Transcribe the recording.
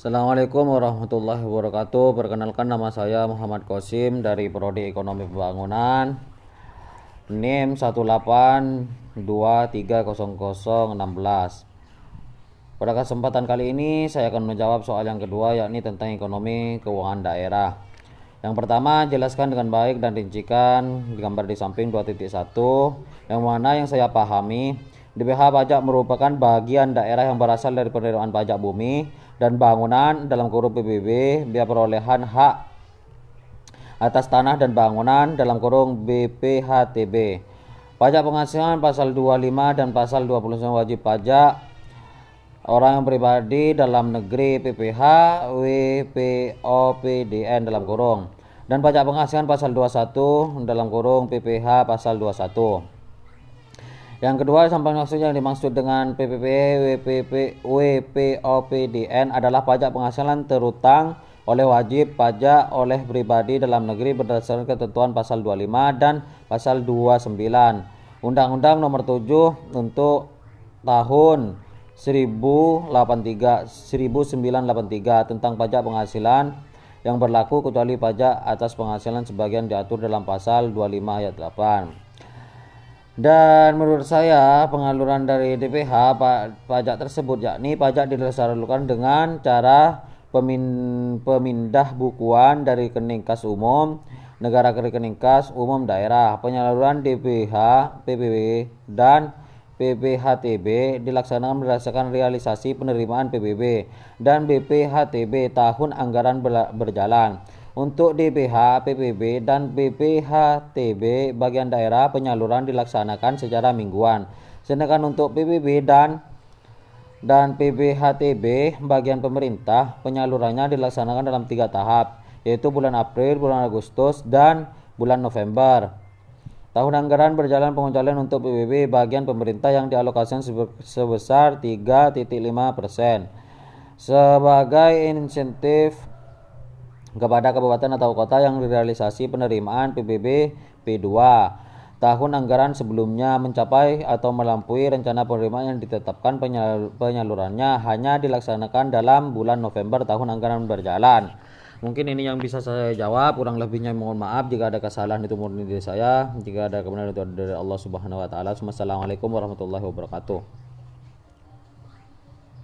Assalamualaikum warahmatullahi wabarakatuh. Perkenalkan nama saya Muhammad Kosim dari Prodi Ekonomi Pembangunan. NIM 182300016. Pada kesempatan kali ini saya akan menjawab soal yang kedua yakni tentang ekonomi keuangan daerah. Yang pertama, jelaskan dengan baik dan rincikan gambar di samping 2.1 yang mana yang saya pahami DPH pajak merupakan bagian daerah yang berasal dari penerimaan pajak bumi dan bangunan dalam kurung PBB biaya perolehan hak atas tanah dan bangunan dalam kurung BPHTB. Pajak penghasilan pasal 25 dan pasal 29 wajib pajak. Orang yang pribadi dalam negeri PPH WPOPDN dalam kurung. Dan pajak penghasilan pasal 21 dalam kurung PPH pasal 21 yang kedua sampai maksud yang dimaksud dengan PPP WPP WPOPDN adalah pajak penghasilan terutang oleh wajib pajak oleh pribadi dalam negeri berdasarkan ketentuan pasal 25 dan pasal 29 Undang-Undang Nomor 7 untuk tahun 1083 1983 tentang pajak penghasilan yang berlaku kecuali pajak atas penghasilan sebagian diatur dalam pasal 25 ayat 8. Dan menurut saya pengaluran dari DPH pajak tersebut yakni pajak disalurkan dengan cara pemin, pemindah bukuan dari rekening kas umum negara ke rekening kas umum daerah penyaluran DPH PBB dan PPHTB dilaksanakan berdasarkan realisasi penerimaan PBB dan BPHTB tahun anggaran berjalan. Untuk DPH, PBB, dan BPHTB bagian daerah penyaluran dilaksanakan secara mingguan. Sedangkan untuk PBB dan dan PBHTB bagian pemerintah penyalurannya dilaksanakan dalam tiga tahap, yaitu bulan April, bulan Agustus, dan bulan November. Tahun anggaran berjalan pengecualian untuk PBB bagian pemerintah yang dialokasikan sebesar 3.5 persen sebagai insentif kepada kabupaten atau kota yang direalisasi penerimaan PBB P2 tahun anggaran sebelumnya mencapai atau melampaui rencana penerimaan yang ditetapkan penyalurannya hanya dilaksanakan dalam bulan November tahun anggaran berjalan. Mungkin ini yang bisa saya jawab. Kurang lebihnya mohon maaf jika ada kesalahan itu murni dari saya. Jika ada kebenaran itu dari Allah Subhanahu wa taala. Wassalamualaikum warahmatullahi wabarakatuh.